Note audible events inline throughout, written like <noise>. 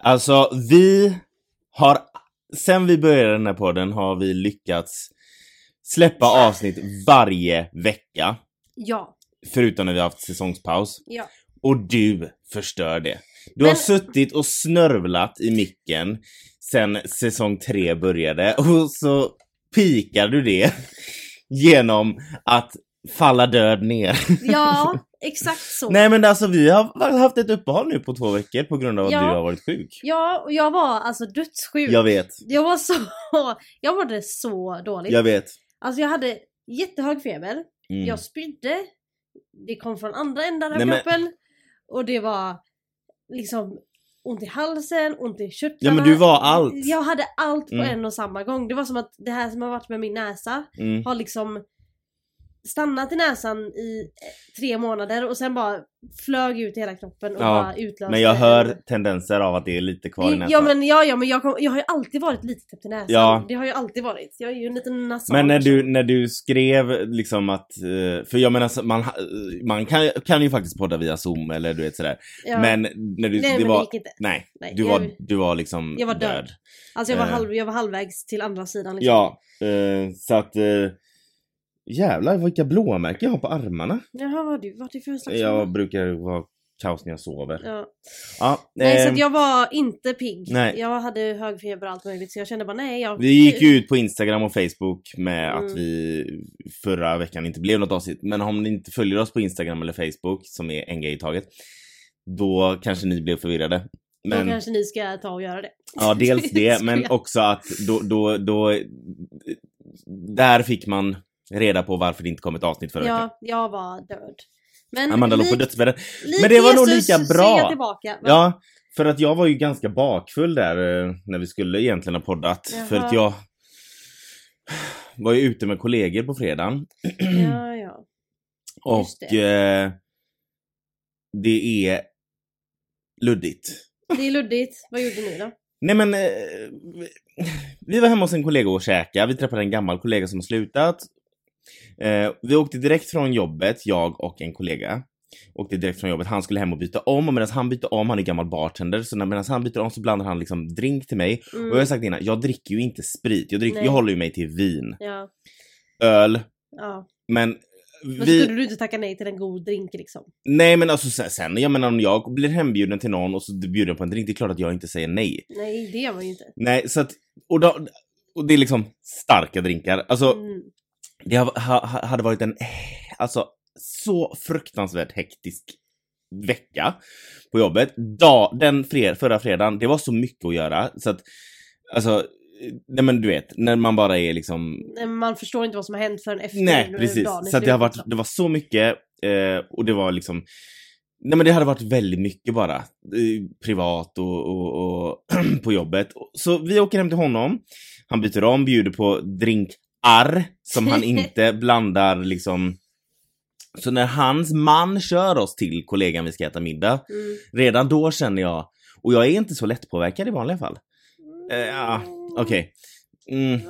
Alltså, vi har... Sen vi började den här podden har vi lyckats släppa avsnitt varje vecka. Ja. Förutom när vi har haft säsongspaus. Ja. Och du förstör det. Du har Men- suttit och snörvlat i micken sen säsong tre började och så pikar du det genom att falla död ner. <laughs> Ja, <laughs> exakt så. Nej men alltså vi har haft ett uppehåll nu på två veckor på grund av att Ja. du har varit sjuk. Ja, och jag var alltså dödssjuk. Jag vet, Jag var så... <laughs> Jag mådde så dåligt. jag vet. Alltså jag hade jättehög feber. Mm. Jag spydde. Det kom från andra änden av Nej, men- kroppen. Och det var liksom ont i halsen, ont i Ja körtlarna. men du var allt. Jag hade allt på Mm. en och samma gång. Det var som att det här som har varit med min näsa Mm. har liksom stannat i näsan i eh, tre månader och sen bara flög ut i hela kroppen och Ja, bara utlöste Men jag hör tendenser av att det är lite kvar i näsan. Ja men, ja, ja, men jag, kom, jag har ju alltid varit lite täppt i näsan. Ja. Det har jag alltid varit. Jag är ju en liten nasal Men när du, när du skrev liksom att, eh, för jag menar man, ha- man kan, kan ju faktiskt podda via zoom eller du vet sådär. Ja. Men när du, Nej det men var, det gick inte. nej, Nej, du jag- var, du var liksom jag var död. Alltså jag var, Eh. halv, jag var halvvägs till andra sidan liksom. Ja, eh, så att eh, jävlar vilka blåmärken jag har på armarna. Jaha, vad du varit i för slags Jag brukar vara kaos när jag sover. Ja. Ja, Nej så eh, att jag var inte pigg. nej. Jag hade hög feber och allt möjligt så jag kände bara nej jag... Vi gick ju ut på Instagram och Facebook med Mm. att vi förra veckan inte blev något avsnitt. Men om ni inte följer oss på Instagram eller Facebook, som är en grej i taget, då kanske ni blev förvirrade. Då Men, kanske ni ska ta och göra det. ja, <laughs> dels det, men också att då, då, då, där fick man reda på varför det inte kom ett avsnitt förra veckan. Ja, jag var död. Men Amanda låg på dödsbädden. Men det var nog Jesus lika så bra. tillbaka. Ja, för att jag var ju ganska bakfull där eh, när vi skulle egentligen ha poddat. Jaha. För att jag var ju ute med kollegor på fredagen. ja, ja. <clears throat> Just Och eh, det är luddigt. Det är luddigt. Vad gjorde ni då? Nej men, eh, vi var hemma hos en kollega och käkade. Vi träffade en gammal kollega som har slutat. Eh, vi åkte direkt från jobbet, jag och en kollega. Åkte direkt från jobbet. Han skulle hem och byta om och medan han bytte om, han är gammal bartender, så medan han byter om så blandar han liksom drink till mig. Mm. Och jag har sagt innan, jag dricker ju inte sprit. Jag, dricker, Nej. jag håller ju mig till vin, Ja, öl, ja. men Men vi... skulle du inte tacka nej till en god drink liksom? Nej men alltså sen, jag menar om jag blir hembjuden till någon och så bjuder jag på en drink, det är klart att jag inte säger nej. Nej, det gör man ju inte. Nej, så att, och, då, och det är liksom starka drinkar. Alltså, Mm. Det hade varit en, eh, alltså, så fruktansvärt hektisk vecka på jobbet. Dag, den fred, förra fredagen, det var så mycket att göra så att, alltså, nej men du vet, när man bara är liksom Man förstår inte vad som har hänt förrän efter Nej, dagen precis. är Så att det, har varit, det var så mycket eh, och det var liksom Nej men det hade varit väldigt mycket bara. Eh, privat och, och, och <clears throat> på jobbet. Så vi åker hem till honom. Han byter om, bjuder på drinkar som han <laughs> inte blandar liksom. Så när hans man kör oss till kollegan vi ska äta middag, Mm. redan då känner jag, och jag är inte så lättpåverkad i vanliga fall. Eh, ja, Okej. Mm.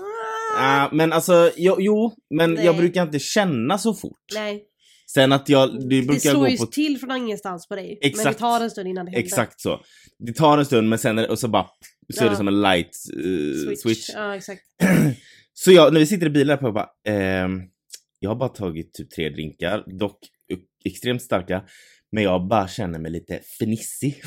Ja, men alltså, jo, jo men jag Nej. brukar inte känna så fort. Nej, Sen att jag, det det brukar slår gå ju på... till från ingenstans på dig. Men det Exakt. tar en stund innan det händer. Exakt så. Det tar en stund men sen, är- och så bara, så är det Ja. som en light eh, Switch. switch. Ja, exakt. <clears throat> Så jag, när vi sitter i bilen på jag bara, ehm, jag har bara tagit typ tre drinkar, dock extremt starka, men jag bara känner mig lite fnissig.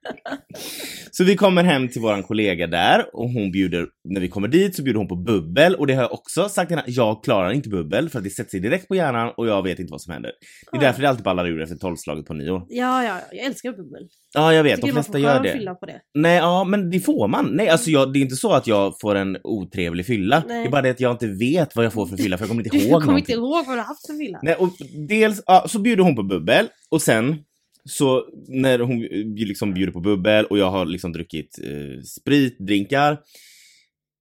<laughs> så vi kommer hem till våran kollega där och hon bjuder, när vi kommer dit så bjuder hon på bubbel och det har jag också sagt innan, jag klarar inte bubbel för att det sätter sig direkt på hjärnan och jag vet inte vad som händer. Det är därför det alltid ballar ur efter tolvslaget på nyår. Ja, ja, jag älskar bubbel. Ja, jag vet, de flesta gör det. fylla på det. Nej, ja, men det får man. Nej, alltså jag, det är inte så att jag får en otrevlig fylla. Nej. Det är bara det att jag inte vet vad jag får för fylla för jag kommer inte Du <laughs> ihåg kommer inte ihåg vad du har haft för fylla. Nej, och dels, ja, så bjuder hon på bubbel och sen så när hon liksom bjuder på bubbel och jag har liksom druckit eh, sprit, drinkar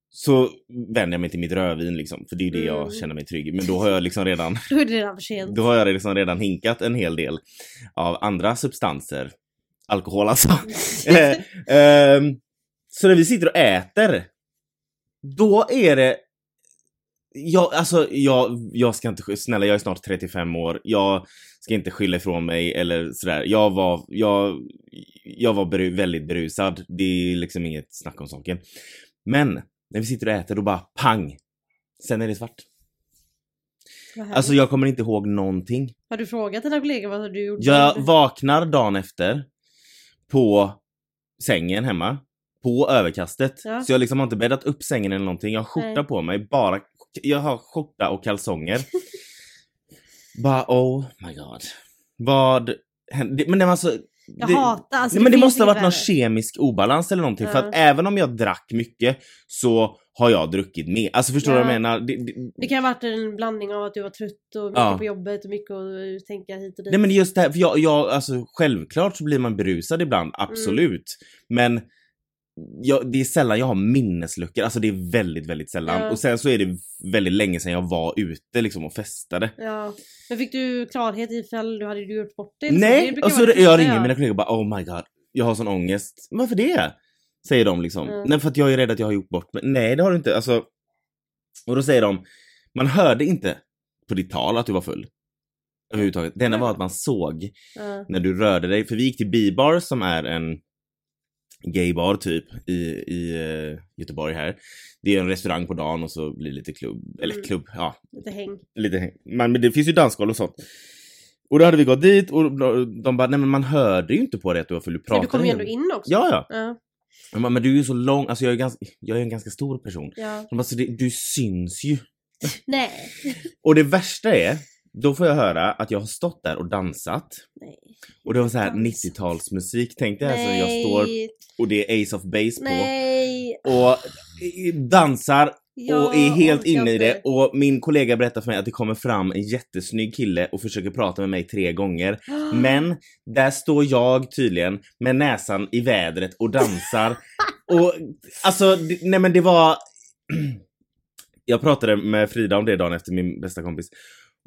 så vänder jag mig till mitt rödvin liksom, för det är det jag Mm. känner mig trygg i. Men då har jag liksom redan <laughs> Då är det redan för sent. då har jag liksom redan hinkat en hel del av andra substanser. Alkohol alltså. <laughs> Ehm, så när vi sitter och äter, då är det jag, alltså, jag, jag ska inte, snälla jag är snart 35 år, jag ska inte skylla ifrån mig eller sådär. Jag var, jag, jag var beru, väldigt berusad, det är liksom inget snack om saken. Men, när vi sitter och äter då bara pang! Sen är det svart. Alltså jag kommer inte ihåg någonting. Har du frågat dina kollegor vad du gjorde? Jag vaknar dagen efter på sängen hemma. På överkastet. Ja. Så jag liksom har inte bäddat upp sängen eller någonting. Jag har skjorta Nej. på mig. Bara, jag har skjorta och kalsonger. <laughs> bara oh my god. Vad hände? Men det var alltså... Jag det, hatar, alltså nej, men det måste ha varit någon kemisk obalans eller någonting. För Ja. att även om jag drack mycket så har jag druckit mer. Alltså förstår du vad jag Ja. menar? Det, det, Det kan ha varit en blandning av att du var trött och mycket Ja. på jobbet och mycket att tänka hit och dit. Nej men just det här, för jag, jag, alltså självklart så blir man berusad ibland, Mm. absolut. Men jag, det är sällan jag har minnesluckor, alltså det är väldigt, väldigt sällan. Ja. Och sen så är det väldigt länge sedan jag var ute liksom och festade. Ja. Men fick du klarhet ifall du hade gjort bort så? Det Nej! Och så det jag första ringer jag- mina kollegor och bara oh my god, jag har sån ångest. Varför det? Säger de liksom. Mm. Nej för att jag är rädd att jag har gjort bort mig. Nej det har du inte, alltså. Och då säger de, man hörde inte på ditt tal att du var full. Överhuvudtaget. Det enda var att man såg Ja. när du rörde dig. För vi gick till B-bar som är en gaybar typ i, i eh, Göteborg här. Det är en restaurang på dagen och så blir det lite klubb, eller Mm. klubb, ja, Lite häng. lite häng. Men, men det finns ju dansgolv och sånt. Och då hade vi gått dit och de bara, nej men man hörde ju inte på dig att du var full, du pratade du kom ju ändå in också. Ja, ja. Jag bara, men du är ju så lång, alltså jag är, ganska, jag är en ganska stor person. ja. De bara, så det, du syns ju. Nej. Och det värsta är, då får jag höra att jag har stått där och dansat. Nej. Och det var så här Dansat. 90-talsmusik tänkte jag. Nej. Alltså jag står och det är Ace of Base på. Nej. Och dansar Jag och är helt inne i det. Och min kollega berättar för mig att det kommer fram en jättesnygg kille och försöker prata med mig tre gånger. <gasps> Men där står jag tydligen med näsan i vädret och dansar. <laughs> och alltså, nej men det var... <clears throat> jag pratade med Frida om det dagen efter, min bästa kompis.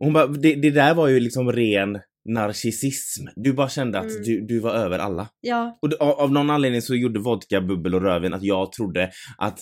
Hon bara, det, det där var ju liksom ren narcissism. Du bara kände att Mm. du, du var över alla. Ja, Och det- av, av någon anledning så gjorde vodka, bubbel och rödvin att jag trodde att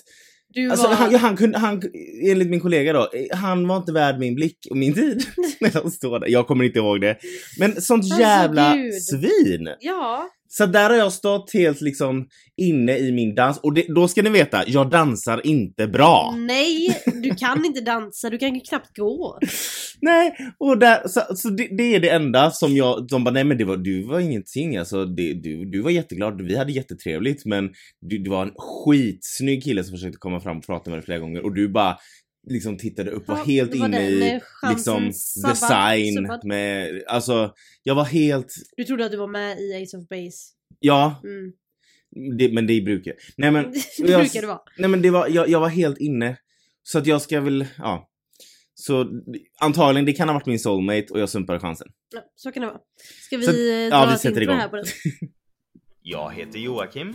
du Alltså var... han, han kunde, han, enligt min kollega då, han var inte värd min blick och min tid. <laughs> <laughs> Jag står där. Jag kommer inte ihåg det. Men sånt Alltså, jävla gud. svin! Ja. Så där har jag stått helt liksom inne i min dans och det, då ska ni veta, jag dansar inte bra. Nej, du kan inte dansa, du kan ju knappt gå. <laughs> Nej, och där, så, så det, det är det enda som jag, de bara nej men det var, du var ingenting alltså, det, du, du var jätteglad, vi hade jättetrevligt men du, du var en skitsnygg kille som försökte komma fram och prata med dig flera gånger och du bara liksom tittade upp var Ja, helt var inne i liksom sabbad- design sabbad. med, alltså jag var helt, Du trodde att du var med i Ace of Base. ja, Mm. det, men det brukar Nej men, <laughs> det jag- brukar det vara. nej men det var, jag, jag var helt inne. Så att jag ska väl, ja. Så antagligen, det kan ha varit min soulmate och jag sumpade chansen. Ja, så kan det vara. Ska vi Så- eh, ja, dra vi ett sätter igång. här på den? <laughs> Jag heter Joakim.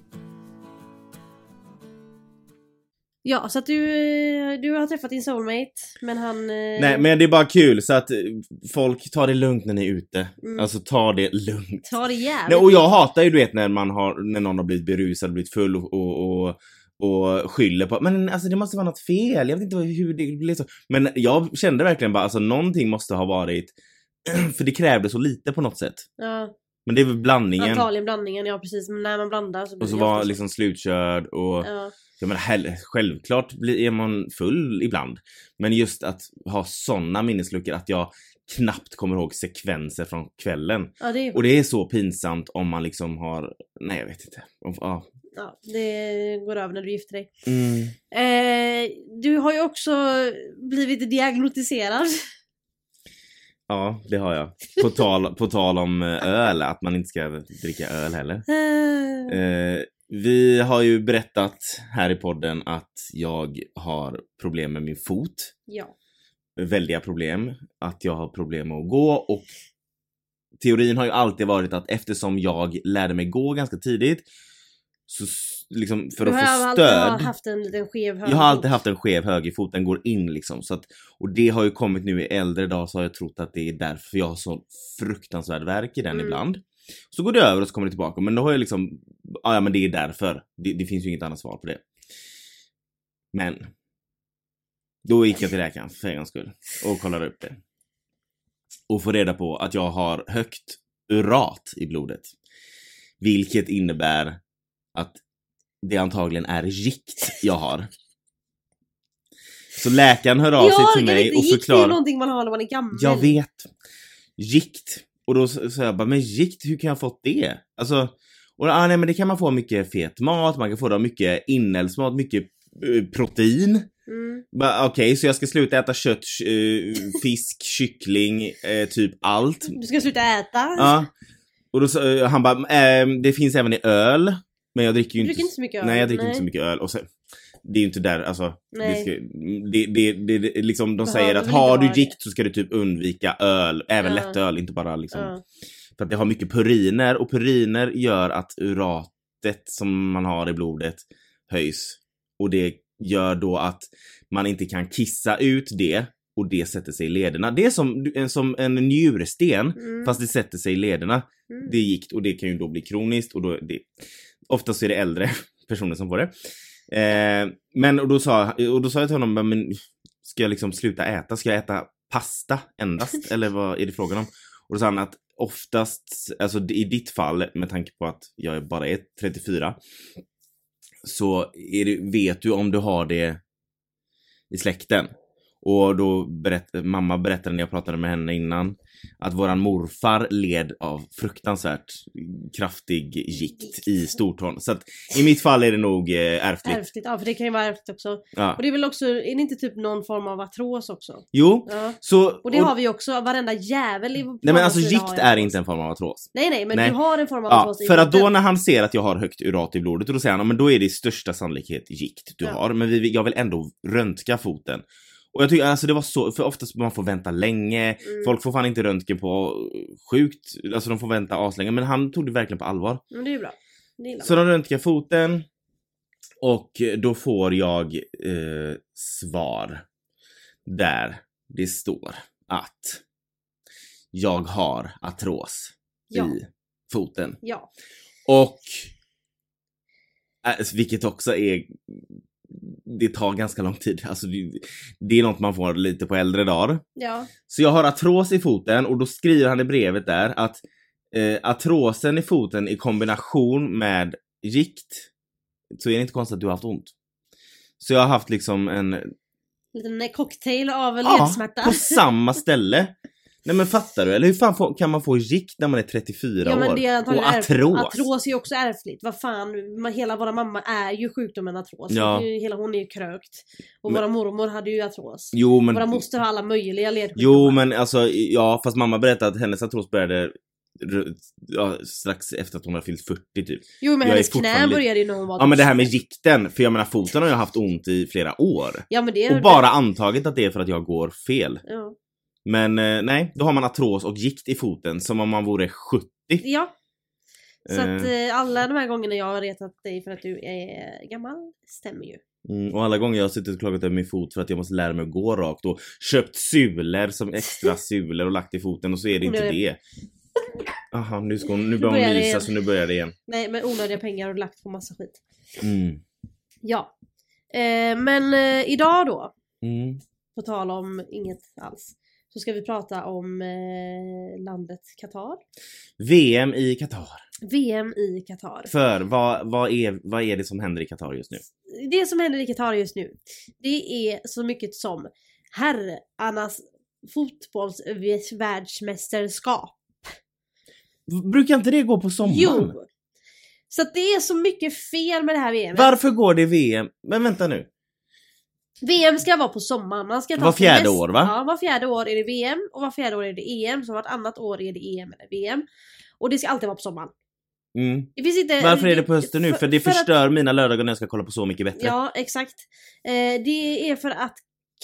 Ja, så att du, eh, du har träffat din soulmate, men han... eh, Nej men det är bara kul så att eh, folk tar det lugnt när ni är ute. Mm. Alltså ta det lugnt. Ta det jävligt. Nej, och jag hatar ju du vet när man har, när någon har blivit berusad, blivit full och, och, och, och skyller på, men alltså det måste vara något fel, jag vet inte hur det blev så. Men jag kände verkligen bara, alltså någonting måste ha varit, <clears throat> för det krävde så lite på något sätt. Ja, Men det är väl blandningen. antagligen blandningen, ja precis. Men när man blandar så blir Och så det var så. liksom slutkörd och Ja. Jag menar självklart blir, är man full ibland. Men just att ha såna minnesluckor att jag knappt kommer ihåg sekvenser från kvällen. ja, det är Och det är så pinsamt om man liksom har, nej jag vet inte. Om- Ja. Ja, det går över när du gifter dig. Mm. Eh, du har ju också blivit diagnostiserad. Ja, det har jag. På tal, på tal om eh, öl, att man inte ska dricka öl heller. Eh, Eh, vi har ju berättat här i podden att jag har problem med min fot. ja. Väldiga problem. Att jag har problem med att gå och teorin har ju alltid varit att eftersom jag lärde mig gå ganska tidigt Så liksom för du att har få stöd. haft en liten skev höger Jag har alltid haft en skev högerfot, den går in liksom. Så att, och det har ju kommit nu i äldre dag så har jag trott att det är därför jag har så fruktansvärd värk i den Mm. ibland. Så går det över och så kommer det tillbaka. Men då har jag liksom, ja ja, men det är därför. Det, det finns ju inget annat svar på det. Men. Då gick jag till läkaren för en gångs skull och kollade upp det. Och får reda på att jag har högt urat i blodet. Vilket innebär att det antagligen är gikt jag har. Så läkaren hör av sig till mig och gikt är ju förklarar. någonting man har när man är gammal. Jag vet. Gikt. Och då sa jag bara, men gikt, hur kan jag ha fått det? Alltså, och ah, nej men det kan man få mycket fet mat, man kan få det av mycket inälvsmat, mycket eh, protein. Mm. Okej, så jag ska sluta äta kött, eh, fisk, kyckling, eh, typ allt. Du ska sluta äta. Ja. Och då sa eh, han bara, ehm, det finns även i öl. Men jag dricker ju inte, dricker inte så mycket öl. Nej, jag dricker inte så mycket öl. Och så, det är ju inte där, alltså. Det, ska, det, det, det, det liksom, de Behöver säger att har du gikt så ska du typ undvika öl, även Ja. lättöl, inte bara liksom. Ja. För att det har mycket puriner och puriner gör att uratet som man har i blodet höjs. Och det gör då att man inte kan kissa ut det och det sätter sig i lederna. Det är som, som en njursten Mm. fast det sätter sig i lederna. Mm. Det är gikt och det kan ju då bli kroniskt och då det, oftast är det äldre <laughs> personer som får det. Eh, men och då, sa, och då sa jag till honom, men ska jag liksom sluta äta? Ska jag äta pasta endast? <laughs> Eller vad är det frågan om? Och då sa han att oftast, alltså i ditt fall med tanke på att jag bara är 34 så är det, vet du om du har det i släkten. Och då berätt, mamma berättade när jag pratade med henne innan att våran morfar led av fruktansvärt kraftig gikt i stortån. Så att i mitt fall är det nog eh, ärftligt. Ärftligt, ja för det kan ju vara ärftligt också. Ja. Och det är väl också, är det inte typ någon form av artros också? Jo, Ja. så... Och det har vi också, varenda jävel i Nej men alltså gikt är artros. inte en form av artros. Nej nej men Nej. du har en form av Ja, artros för att då när han ser att jag har högt urat i blodet, och då säger han, "Ja, men då är det i största sannolikhet gikt du Ja. har. Men vi, jag vill ändå röntga foten. Och jag tycker alltså det var så, för oftast man får vänta länge, Mm. folk får fan inte röntgen på sjukt, alltså de får vänta aslänge, men han tog det verkligen på allvar. Men det är ju bra. Det Så de röntgar foten och då får jag eh, svar där det står att jag har artros Ja. i foten. Ja. Och äh, vilket också är det tar ganska lång tid. Alltså det, det är något man får lite på äldre dagar. Ja. Så jag har artros i foten och då skriver han i brevet där att eh, artrosen i foten i kombination med gikt så är det inte konstigt att du har haft ont. Så jag har haft liksom en, En liten cocktail av ja, ledsmärta. på samma <laughs> ställe. Nej men fattar du? Eller hur fan får, kan man få gikt när man är 34 Ja men år? det är och antagligen artros? Artros är ju också ärftligt. Vad fan, man, hela våra mamma är ju sjukdomen artros. Ja. Ju- Hela hon är ju krökt. Och Men- våra mormor hade ju artros. Jo men, Våra moster har alla möjliga ledsjukdomar. jo men alltså ja fast mamma berättade att hennes artros började ja, strax efter att hon hade fyllt 40 typ. Jo men jag hennes knä började ju när hon var Ja men det här med gikten, för jag menar foten har jag haft ont i flera år. Ja men det är Och bara antagit att det är för att jag går fel. Ja. Men eh, nej, då har man artros och gikt i foten som om man vore 70. ja. Så att Eh. eh, alla de här gångerna jag har retat dig för att du är gammal stämmer ju. Mm, och alla gånger jag har suttit och klagat över min fot för att jag måste lära mig att gå rakt och köpt sulor som extra <laughs> sulor och lagt i foten och så är det inte det. <laughs> Aha, nu, ska hon, nu börjar hon mysa så nu börjar det igen. Nej men onödiga pengar du lagt på massa skit. Mm. Ja. Eh, men eh, idag då, Mm. på tal om inget alls, så ska vi prata om eh, landet Qatar. VM i Qatar. VM i Qatar. För vad, vad, är, vad är det som händer i Qatar just nu? Det som händer i Qatar just nu, det är så mycket som herrarnas fotbollsvärldsmästerskap. Brukar inte det gå på sommaren? Jo! Så att det är så mycket fel med det här VMet. Varför går det VM? Men vänta nu. VM ska vara på sommaren. Man ska ta Var fjärde semester- år, va? Ja, var fjärde år är det VM och var fjärde år är det EM. Så vartannat år är det EM eller VM. Och det ska alltid vara på sommaren. Mm. Inte... Varför är det på hösten nu? För, det att- förstör mina lördagar när jag ska kolla på Så mycket bättre. Ja, exakt. Eh, det är för att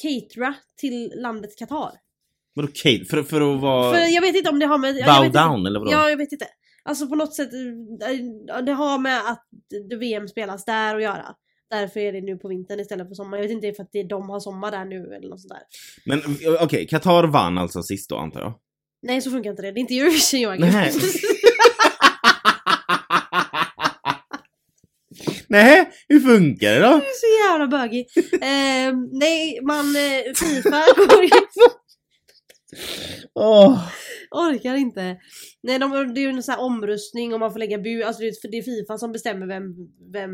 catera till landet Qatar. Vadå Kate? För, för att vara... För jag vet inte om det har med... bow vet down eller vadå? Ja, jag vet inte. Alltså på något sätt, eh, det har med att VM spelas där och göra. Därför är det nu på vintern istället för sommar. Jag vet inte för att det, de har sommar där nu eller något sånt där. Men eh, okej, Qatar vann alltså sist då antar jag? Nej så funkar inte det. Det är inte Eurovision Joakim. Nej. <laughs> Nej, hur funkar det då? Du är så jävla bögig. Eh, nej, man... Eh, Fifa går ju... Åh. Orkar inte. Nej, de, det är ju en sån här omröstning och man får lägga bud. Alltså det, är- Fifa som bestämmer vem, vem...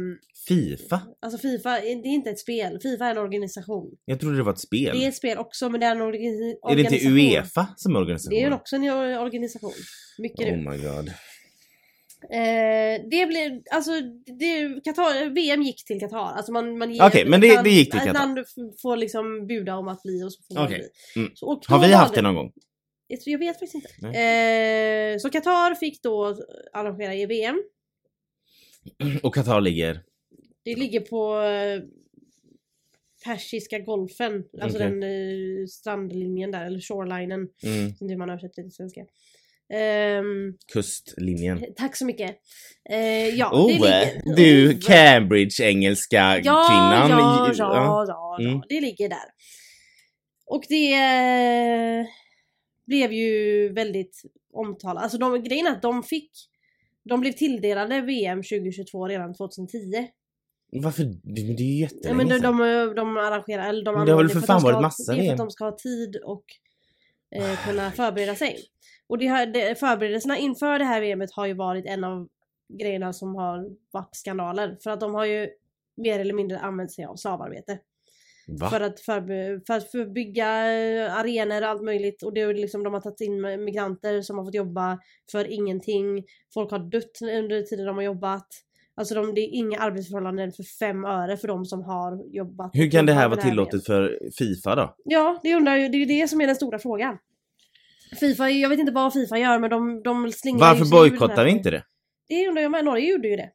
Fifa? Alltså Fifa, det är inte ett spel. Fifa är en organisation. Jag trodde det var ett spel. Det är ett spel också men det är en orgi- Är det inte organisation. Uefa som är organisationen? Det är också en or- organisation. Mycket Oh my god. Eh, det blev, alltså det, Qatar, VM gick till Qatar. Alltså man, man Okej, men det- ett land- det gick till Ett Qatar. land f- får liksom buda om att bli och så får man Okej. bli. Mm. Så, Har vi haft det någon gång? Jag, vet faktiskt inte. Eh, så Qatar fick då arrangera i VM. <clears throat> Och Qatar ligger? Det ligger på eh, Persiska golfen. Alltså Okej. den eh, strandlinjen där, eller shorelinen. Mm. Som hur man översätter det till svenska. Ehm, Kustlinjen. tack så mycket. Eh, ja, Oh, det ligger... eh, du Oh, Cambridge-engelska Ja, kvinnan. ja, Ja. ja, ja, Mm. ja, det ligger där. Och det eh, blev ju väldigt omtalat. Alltså de, grejen är att de fick de blev tilldelade VM 2022 redan 2010. Varför? Det, det är ju Ja, jättelänge men de, de, de arrangerar, eller de det har väl för fan varit ha- massa Det är för att de ska ha tid och eh, kunna förbereda sig. Och det här, det, förberedelserna inför det här VMet har ju varit en av grejerna som har varit skandaler. För att de har ju mer eller mindre använt sig av slavarbete. Va? För att, för att för eh, arenor och allt möjligt. Och det är liksom, de har tagit in migranter som har fått jobba för ingenting. Folk har dött under tiden de har jobbat. Alltså de, det är inga arbetsförhållanden för fem öre för de som har jobbat. Hur kan det här vara tillåtet för Fifa då? Ja, det undrar ju. Det är det som är den stora frågan. Fifa, jag vet inte vad Fifa gör men de, de slingrar Varför bojkottar vi inte det? Det undrar jag med. Norge gjorde ju det.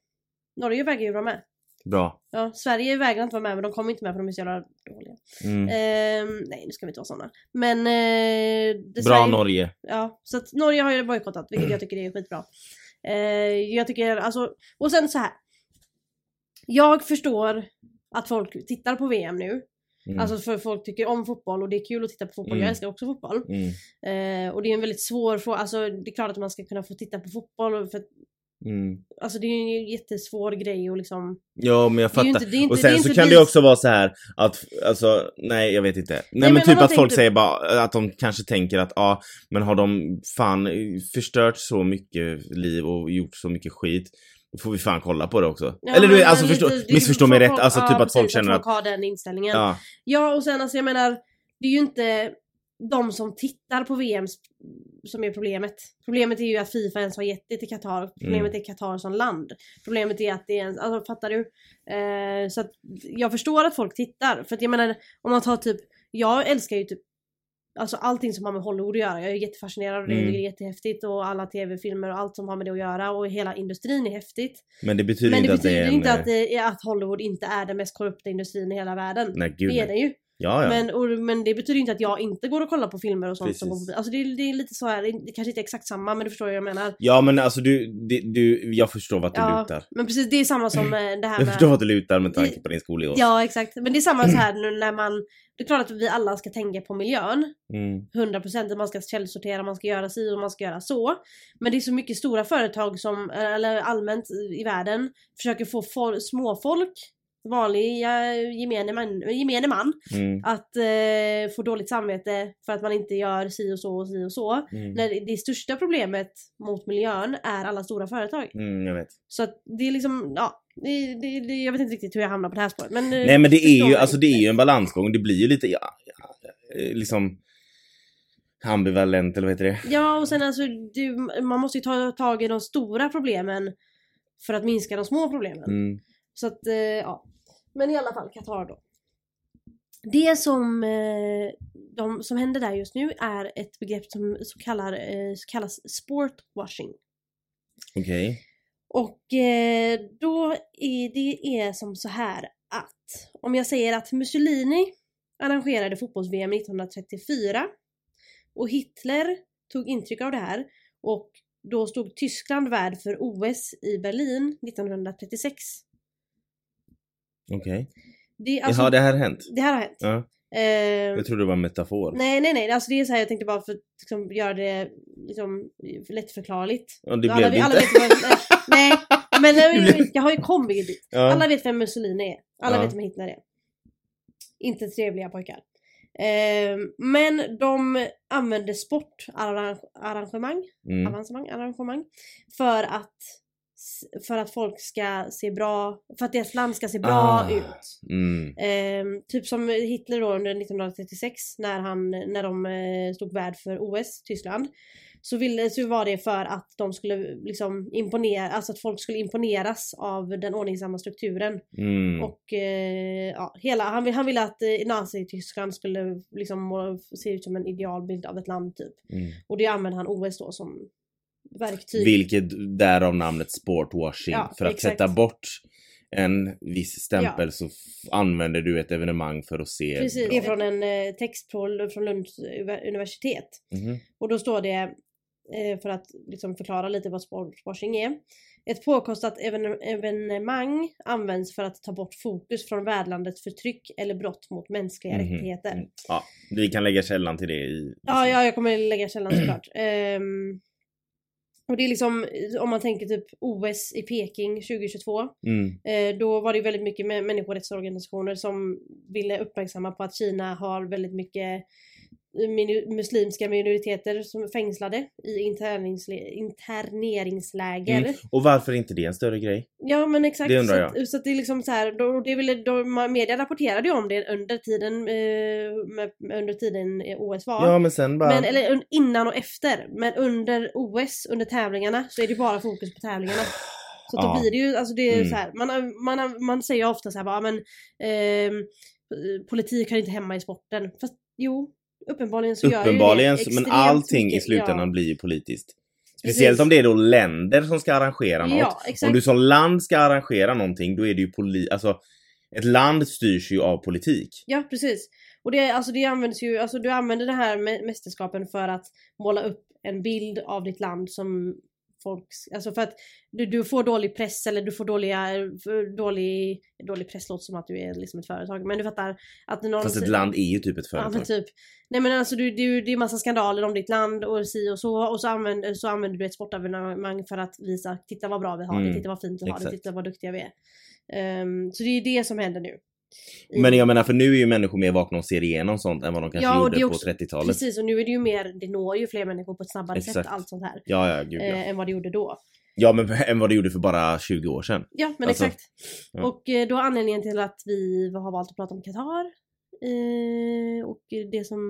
Norge vägrar ju vara med. Bra. Ja, Sverige vägrar inte vara med men de kommer inte med för de är så jävla dåliga. Mm. Ehm, nej, nu ska vi inte vara såna. Men... Eh, Bra Sverige, Norge. Ja, så att Norge har ju bojkottat vilket jag tycker är skitbra. Eh, jag tycker alltså... Och sen så här. Jag förstår att folk tittar på VM nu. Mm. Alltså för folk tycker om fotboll och det är kul att titta på fotboll. Mm. Jag älskar också fotboll. Mm. Eh, och det är en väldigt svår fråga. Alltså det är klart att man ska kunna få titta på fotboll. För, Mm. alltså det är ju en jättesvår grej och liksom... Ja men jag fattar. inte- inte- och sen så kan vi- det också vara så här att, alltså, nej jag vet inte. Nej, men, men om typ att folk tänker- säger bara att de kanske tänker att ja, men har de fan förstört så mycket liv och gjort så mycket skit, då får vi fan kolla på det också. Ja, Eller du men- vet, alltså men förstå, det- missförstå mig rätt, alltså ja, typ att precis, folk känner att, folk har den inställningen. ja, Ja och sen alltså jag menar, det är ju inte de som tittar på VM som är problemet. Problemet är ju att Fifa ens har gett det till Qatar. Problemet Mm. är Qatar som land. Problemet är att det är en, alltså fattar du? Eh, så att jag förstår att folk tittar. För att jag menar, om man tar typ, jag älskar ju typ Alltså allting som har med Hollywood att göra. Jag är jättefascinerad och det Mm. är jättehäftigt och alla tv-filmer och allt som har med det att göra och hela industrin är häftigt. men det betyder Men det inte att det betyder är en, inte eh, att, det är, att Hollywood inte är den mest korrupta industrin i hela världen. nej gud det är nej. den ju. Ja, ja. Men, och, men det betyder inte att jag inte går och kollar på filmer och sånt som Precis. går på Alltså det, det är lite så här, det kanske inte är exakt samma men du förstår vad jag menar. Ja men alltså du, du, du jag förstår vart du Ja, lutar. men precis det är samma som eh, det här Jag förstår med... vart du lutar med tanke på din skolnivå. Ja exakt, men det är samma så här <clears throat> nu när man... Det är klart att vi alla ska tänka på miljön. Mm. 100% att man ska källsortera, man ska göra si och man ska göra så. Men det är så mycket stora företag som, eller allmänt i världen, försöker få for, småfolk, vanliga gemene man, gemene man Mm. att eh, få dåligt samvete för att man inte gör si och så och si och så. Mm. När det största problemet mot miljön är alla stora företag. Mm, jag vet. Så att det är liksom, ja, det, det, det, jag vet inte riktigt hur jag hamnar på det här spåret. Men, eh, Nej men det är ju, alltså det är ju en balansgång. Det blir ju lite, ja, ja eh, liksom ambivalent eller vad heter det? Ja och sen alltså, du, man måste ju ta tag i de stora problemen för att minska de små problemen. Så att, eh, ja. Men i alla fall Qatar då. Det som, eh, de, som händer där just nu är ett begrepp som, som kallar, eh, kallas sportwashing. Okej. Och eh, då är det är som så här att om jag säger att Mussolini arrangerade fotbolls-VM 1934 och Hitler tog intryck av det här och då stod Tyskland värd för OS i Berlin 1936. Okej. Det, alltså, Jaha, det här har hänt? det här har hänt. Ja. Ehm, Jag trodde det var en metafor. nej, nej, nej. Alltså det är så här, jag tänkte bara för att liksom, göra det liksom, lättförklarligt. Ja, det Så alla, blev det alla inte. vet <laughs> nej, men blev- jag, har ju kommit dit. Ja. Alla vet vem Mussolini är. Alla Ja. vet vem Hitler är. Inte trevliga pojkar. Ehm, men de använde sportarrangemang, Mm. avancemang, arrangemang för att för att folk ska se bra, för att deras land ska se bra Ah. ut. Mm. Ehm, typ som Hitler då under 1936 när, han, när de eh, stod värd för OS, Tyskland. Så, ville, så var det för att de skulle liksom imponera, alltså att folk skulle imponeras av den ordningsamma strukturen. Mm. Och eh, ja, hela, han, vill- han ville att eh, Nazi-Tyskland skulle liksom se ut som en idealbild av ett land typ. Mm. Och det använde han OS då som verktyg. Vilket därav namnet sportwashing. Ja, för att exakt. sätta bort en viss stämpel Ja. så använder du ett evenemang för att se Precis, det är från en eh, från Lunds universitet. Mhm. Och då står det, eh, för att liksom förklara lite vad sportwashing är. Ett påkostat even- evenemang används för att ta bort fokus från värdlandets förtryck eller brott mot mänskliga Mhm. rättigheter. Mm. Ja, vi kan lägga källan till det i... Ja, ja, jag kommer lägga källan såklart. <clears throat> Ehm, och det är liksom, om man tänker typ OS i Peking 2022. Mm. Eh, då var det väldigt mycket med människorättsorganisationer som ville uppmärksamma på att Kina har väldigt mycket muslimska minoriteter som är fängslade i interneringsläger. Mm. Och varför är inte det en större grej? Ja men exakt. Det undrar så, jag. att, så att det är liksom så här, då, det ville, då, ma- media rapporterade ju om det under tiden, eh, under tiden eh, OS var. Ja men sen bara... Men, eller innan och efter. Men under OS, under tävlingarna, så är det bara fokus på tävlingarna. Så Ja. då blir det ju, alltså det är Mm. så här, man, man, man säger ofta så här bara, men ehm, politik hör inte hemma i sporten. Fast jo, uppenbarligen så gör Uppenbarligen, ju det men allting i mycket. slutändan Ja, blir ju politiskt. Speciellt Precis. om det är då länder som ska arrangera något. ja. Om du som land ska arrangera någonting, då är det ju poli... Alltså, ett land styrs ju av politik. Ja precis. Och det, alltså det används ju, alltså du använder det här mästerskapen för att måla upp en bild av ditt land som folk, alltså för att du, du får dålig press eller du får dåliga, dålig, dålig press låter som att du är liksom ett företag men du fattar att någon Fast ett land är ju typ ett Ja företag. men typ. Nej men alltså du, du, det är massa skandaler om ditt land och si och så och så använder, så använder du ett sportevenemang för att visa titta vad bra vi har det, Mm, titta vad fint vi har det, exakt. titta vad duktiga vi är. Ehm, så det är det som händer nu. I- Men jag menar för nu är ju människor mer vakna och ser igenom sånt än vad de kanske Ja, gjorde är på också- 30-talet. Precis och nu är det ju mer, det når ju fler människor på ett snabbare sätt Exakt. allt sånt här. Ja, ja, gud ja. Eh, än vad det gjorde då. Ja, men <laughs> än vad det gjorde för bara 20 år sedan. Ja men Alltså, exakt. ja. Och eh, då anledningen till att vi har valt att prata om Qatar eh, och det som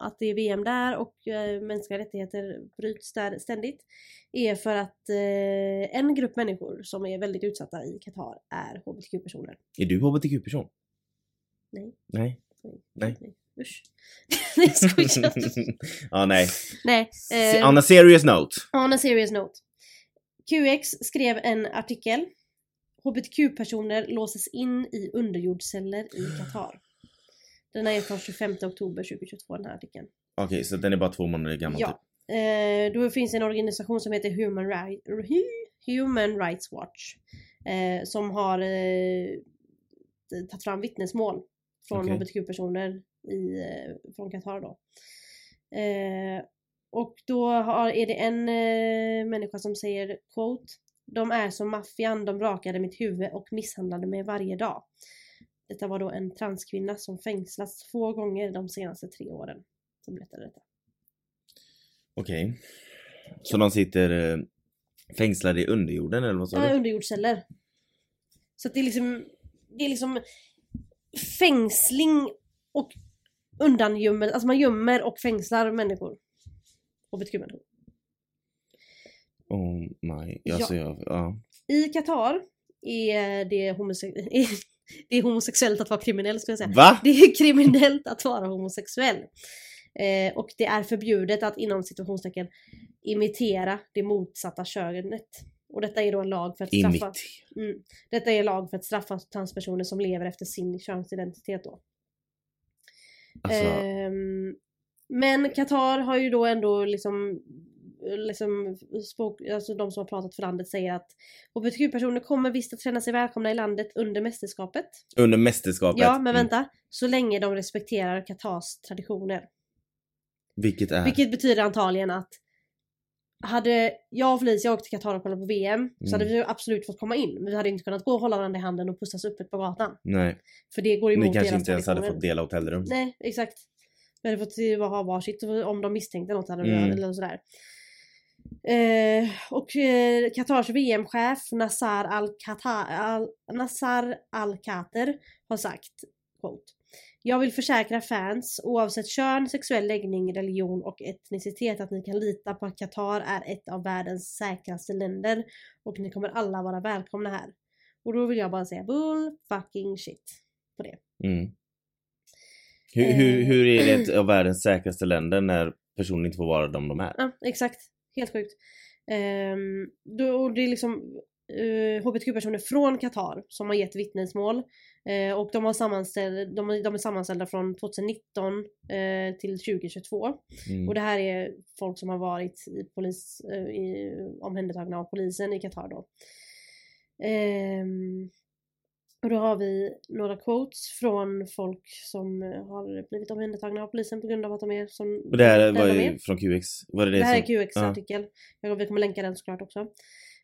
att det är VM där och eh, mänskliga rättigheter bryts där ständigt är för att eh, en grupp människor som är väldigt utsatta i Qatar är hbtq-personer. Är du hbtq-person? Nej. Nej. Nej. <laughs> Usch. <laughs> Nej jag skojar. <laughs> ja, nej. Nej. Eh, On a serious note. On a serious note. QX skrev en artikel. HBTQ-personer låses in i underjordsceller i Qatar. Den är från 25 oktober 2022 den här artikeln. Okej, så den är bara två månader gammal typ. Ja. Eh, då finns en organisation som heter Human, Ri- Hu- Human Rights Watch. Eh, som har eh, tagit fram vittnesmål från Okej. HBTQ-personer i, eh, från Qatar då. Eh, och då har, är det en eh, människa som säger quote De är som maffian, de rakade mitt huvud och misshandlade mig varje dag. Detta var då en transkvinna som fängslats två gånger de senaste tre åren. Som berättade detta. Okej. Så de sitter eh, fängslade i underjorden eller vad sa Ja, du? underjordsceller. Så att det är liksom, det är liksom fängsling och undangömmel, alltså man gömmer och fängslar människor. HBTQ-människor. Oh my. Alltså, jag, ja. I Qatar är det, homose- <laughs> är det är homosexuellt att vara kriminell skulle jag säga. Va? Det är kriminellt att vara homosexuell. Eh, och det är förbjudet att inom situationstecken imitera det motsatta könet. Och detta är då en lag för att straffa... Mm. Detta är lag för att straffa transpersoner som lever efter sin könsidentitet då. Alltså, Ehm, men Qatar har ju då ändå liksom liksom, språk, alltså de som har pratat för landet säger att hbtq-personer kommer visst att känna sig välkomna i landet under mästerskapet. Under mästerskapet. Ja, men Mm. vänta. Så länge de respekterar Qatars traditioner. Vilket är? Vilket betyder antagligen att hade jag och Felicia åkt till Qatar och kollat på VM så hade Mm. vi absolut fått komma in. Men vi hade inte kunnat gå och hålla varandra i handen och pussas öppet på gatan. Nej. För det går Ni emot kanske deras inte ens hade fått dela hotellrum. Nej, exakt. Vi hade fått ha varsitt om de misstänkte något hade Mm. eller sådär. Eh, och eh, Qatars VM-chef Nassar Al-Qatar- Al Al-Khater har sagt quote, Jag vill försäkra fans oavsett kön, sexuell läggning, religion och etnicitet att ni kan lita på att Qatar är ett av världens säkraste länder och ni kommer alla vara välkomna här. Och då vill jag bara säga bull fucking shit på det. Mm. Hur, hur, Eh. hur är det ett <clears throat> av världens säkraste länder när personer inte får vara de de är? Ja, exakt. Helt sjukt. Ehm, då, och det är liksom eh, hbtq-personer från Qatar som har gett vittnesmål. Eh, och de, har sammanställd, de, de är sammanställda från 2019 eh, till 2022. Mm. Och det här är folk som har varit i polis, eh, i, omhändertagna av polisen i Qatar då. Ehm, och då har vi några quotes från folk som eh, har blivit omhändertagna av polisen på grund av att de är som Och det här var ju är. från QX? Var det det, Det här som... är QX artikel. Jag, vi kommer länka den såklart också.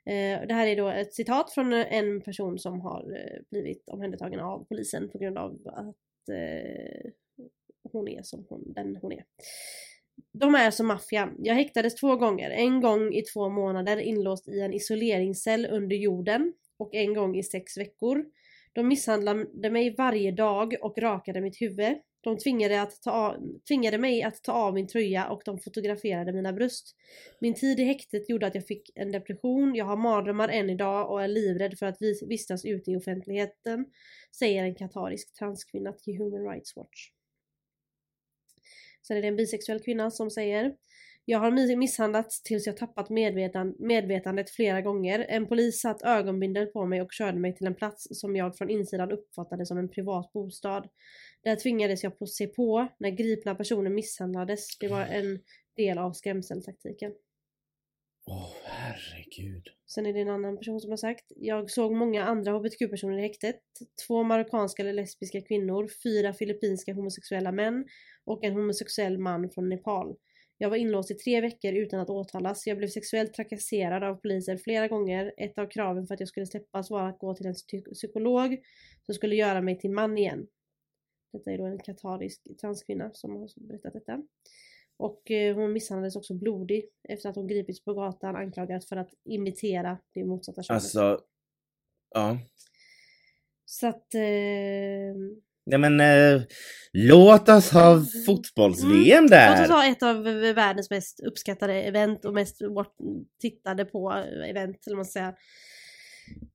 Eh, det här är då ett citat från en person som har eh, blivit omhändertagen av polisen på grund av att eh, hon är som hon, den hon är. De är som maffian. Jag häktades två gånger. En gång i två månader inlåst i en isoleringscell under jorden och en gång i sex veckor. De misshandlade mig varje dag och rakade mitt huvud. De tvingade, att ta av, tvingade mig att ta av min tröja och de fotograferade mina bröst. Min tid i häktet gjorde att jag fick en depression, jag har mardrömmar än idag och är livrädd för att vistas ute i offentligheten, säger en katarisk transkvinna till Human Rights Watch. Sen är det en bisexuell kvinna som säger jag har mi- misshandlats tills jag tappat medvetan medvetandet flera gånger. En polis satt ögonbindel på mig och körde mig till en plats som jag från insidan uppfattade som en privat bostad. Där tvingades jag på se på när gripna personer misshandlades. Det var en del av skrämseltaktiken. Åh herregud. Sen är det en annan person som har sagt Jag såg många andra hbtq-personer i häktet. Två marockanska eller lesbiska kvinnor, fyra filippinska homosexuella män och en homosexuell man från Nepal. Jag var inlåst i tre veckor utan att åtalas. Jag blev sexuellt trakasserad av poliser flera gånger. Ett av kraven för att jag skulle släppas var att gå till en psy- psykolog som skulle göra mig till man igen. Detta är då en katarisk transkvinna som har berättat detta. Och eh, hon misshandlades också blodig efter att hon gripits på gatan anklagad för att imitera det motsatta könet. Alltså, ja. Så att... Eh, Nej men eh, låt oss ha fotbolls-VM Mm. låt där! oss ha ett av världens mest uppskattade event och mest tittade på event, eller man ska säga.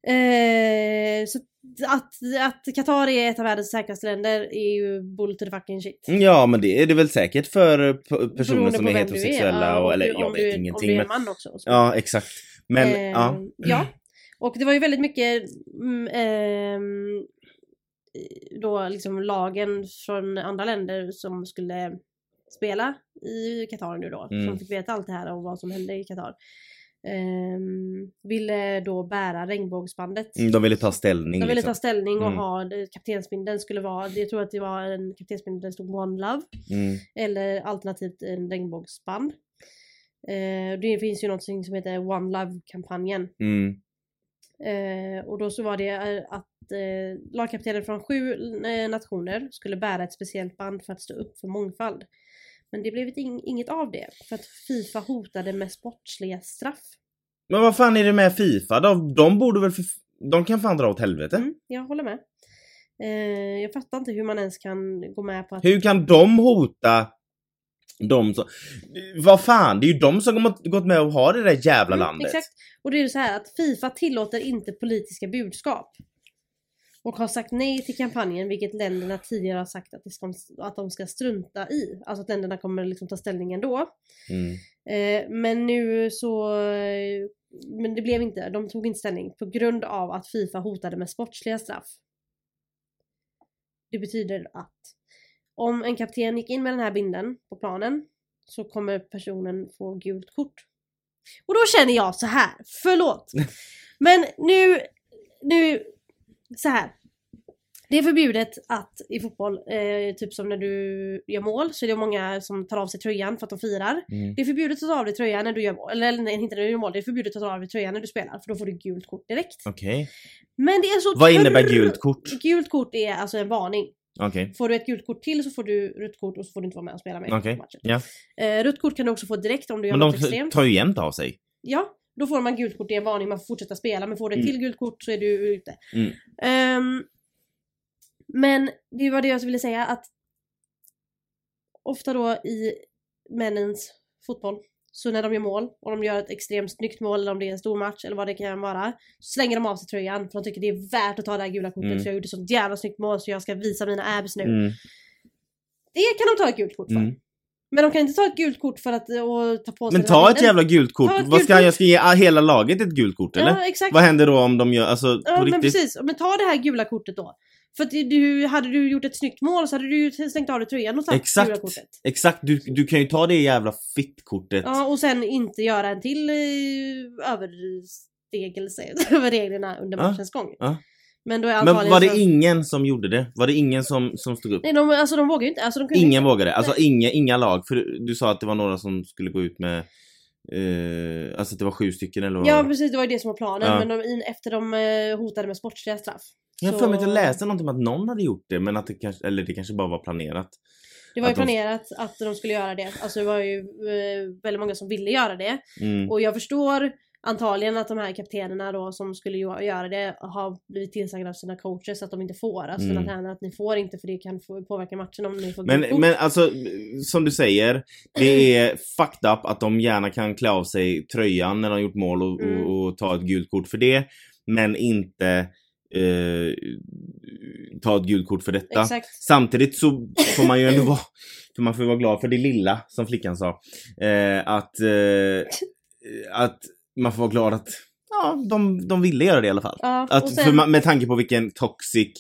Eh, så att, att Qatar är ett av världens säkraste länder är ju bull to the fucking shit. Ja men det är det väl säkert för p- personer Beroende som är heterosexuella Ja, och, och eller jag om vet Om ingenting du är man också. Ja exakt. Men Eh, ja. ja. Och det var ju väldigt mycket mm, ehm, då liksom lagen från andra länder som skulle spela i Qatar nu då. Mm. Som fick veta allt det här om vad som hände i Qatar. Ehm, ville då bära regnbågsbandet. Mm, De ville ta ställning De ville liksom. ta ställning och Mm. ha kaptensbindeln skulle vara, jag tror att det var en kaptensbindel där det stod One Love. Mm. Eller alternativt en regnbågsband. Eh, det finns ju något som heter One Love-kampanjen. Mm. Eh, och då så var det eh, att eh, lagkaptener från sju eh, nationer skulle bära ett speciellt band för att stå upp för mångfald. Men det blev ing- inget av det för att Fifa hotade med sportsliga straff. Men vad fan är det med Fifa då? De borde väl för... De kan fan dra åt helvete. Mm, jag håller med. Eh, jag fattar inte hur man ens kan gå med på att... Hur kan de hota de som... Vad fan, det är ju de som har gått med och har det där jävla Mm, landet. Exakt. Och det är ju så här att Fifa tillåter inte politiska budskap. Och har sagt nej till kampanjen vilket länderna tidigare har sagt att, det ska, att de ska strunta i. Alltså att länderna kommer liksom ta ställning ändå. Mm. Eh, men nu så... eh, Men det blev inte, de tog inte ställning på grund av att Fifa hotade med sportsliga straff. Det betyder att om en kapten gick in med den här binden på planen så kommer personen få gult kort. Och då känner jag så här, förlåt. <laughs> Men nu, nu, så här. Det är förbjudet att i fotboll, eh, typ som när du gör mål, så är det många som tar av sig tröjan för att de firar. Mm. Det är förbjudet att ta av dig tröjan när du gör mål, eller nej, inte när du gör mål, det är förbjudet att ta av dig tröjan när du spelar för då får du gult kort direkt. Okej. Men det är så Vad innebär gult kort? Gult kort är alltså en varning. Okej. Får du ett gult kort till så får du rött kort och så får du inte vara med och spela med i matchen. Ja. Eh, rött kort kan du också få direkt om du gör Men något de extremt. tar ju jämt av sig. Ja, då får man gult kort, det är en varning, man får fortsätta spela. Men får du ett Mm. till gult kort så är du ute. Mm. Ehm, men det var det jag ville säga att ofta då i männens fotboll så när de gör mål och de gör ett extremt snyggt mål eller om det är en stor match eller vad det kan vara så slänger de av sig tröjan för de tycker det är värt att ta det här gula kortet Mm. för jag gjorde sånt jävla snyggt mål så jag ska visa mina abs nu. Mm. Det kan de ta ett gult kort för. Mm. Men de kan inte ta ett gult kort för att och ta på sig Men ta ett jävla gult kort. Ett Vad ska kort. jag ska ge hela laget ett gult kort eller? Ja exakt. Vad händer då om de gör, alltså Ja på men riktigt? precis, men ta det här gula kortet då. För att du, hade du gjort ett snyggt mål så hade du ju slängt av dig tröjan och tagit Exakt. kortet. Exakt, du, du kan ju ta det jävla fittkortet. Ja och sen inte göra en till eh, överstegelse <laughs> över reglerna under Ja, matchens gång. ja. Men då är Men var det så... ingen som gjorde det? Var det ingen som, som stod upp? Nej de, alltså de vågar ju inte. Alltså, de kunde Ingen inte. vågade? Alltså inga, inga lag? För du, du sa att det var några som skulle gå ut med eh, Alltså att det var sju stycken eller vad Ja precis, det var ju det som var planen. Ja. Men de, efter de eh, hotade med sportsliga straff. Jag har så- för mig att jag läste någonting om att någon hade gjort det men att det kanske, eller det kanske bara var planerat. Det var ju Att de- planerat att de skulle göra det. Alltså det var ju eh, väldigt många som ville göra det. Mm. Och jag förstår antagligen att de här kaptenerna då som skulle göra det har blivit tillsagda av sina coaches att de inte får. Alltså Mm. tränare att ni får inte för det kan påverka matchen om ni får Men, kort. men alltså, som du säger, det är fucked up att de gärna kan klä av sig tröjan när de har gjort mål och, Mm. och, och ta ett gult kort för det. Men inte eh, ta ett gult kort för detta. Exakt. Samtidigt så får man ju ändå <laughs> vara, för man får vara glad för det lilla, som flickan sa. Eh, att, eh, att man får vara glad att ja, de, de ville göra det i alla fall. Ja, Att, sen, för med tanke på vilken toxic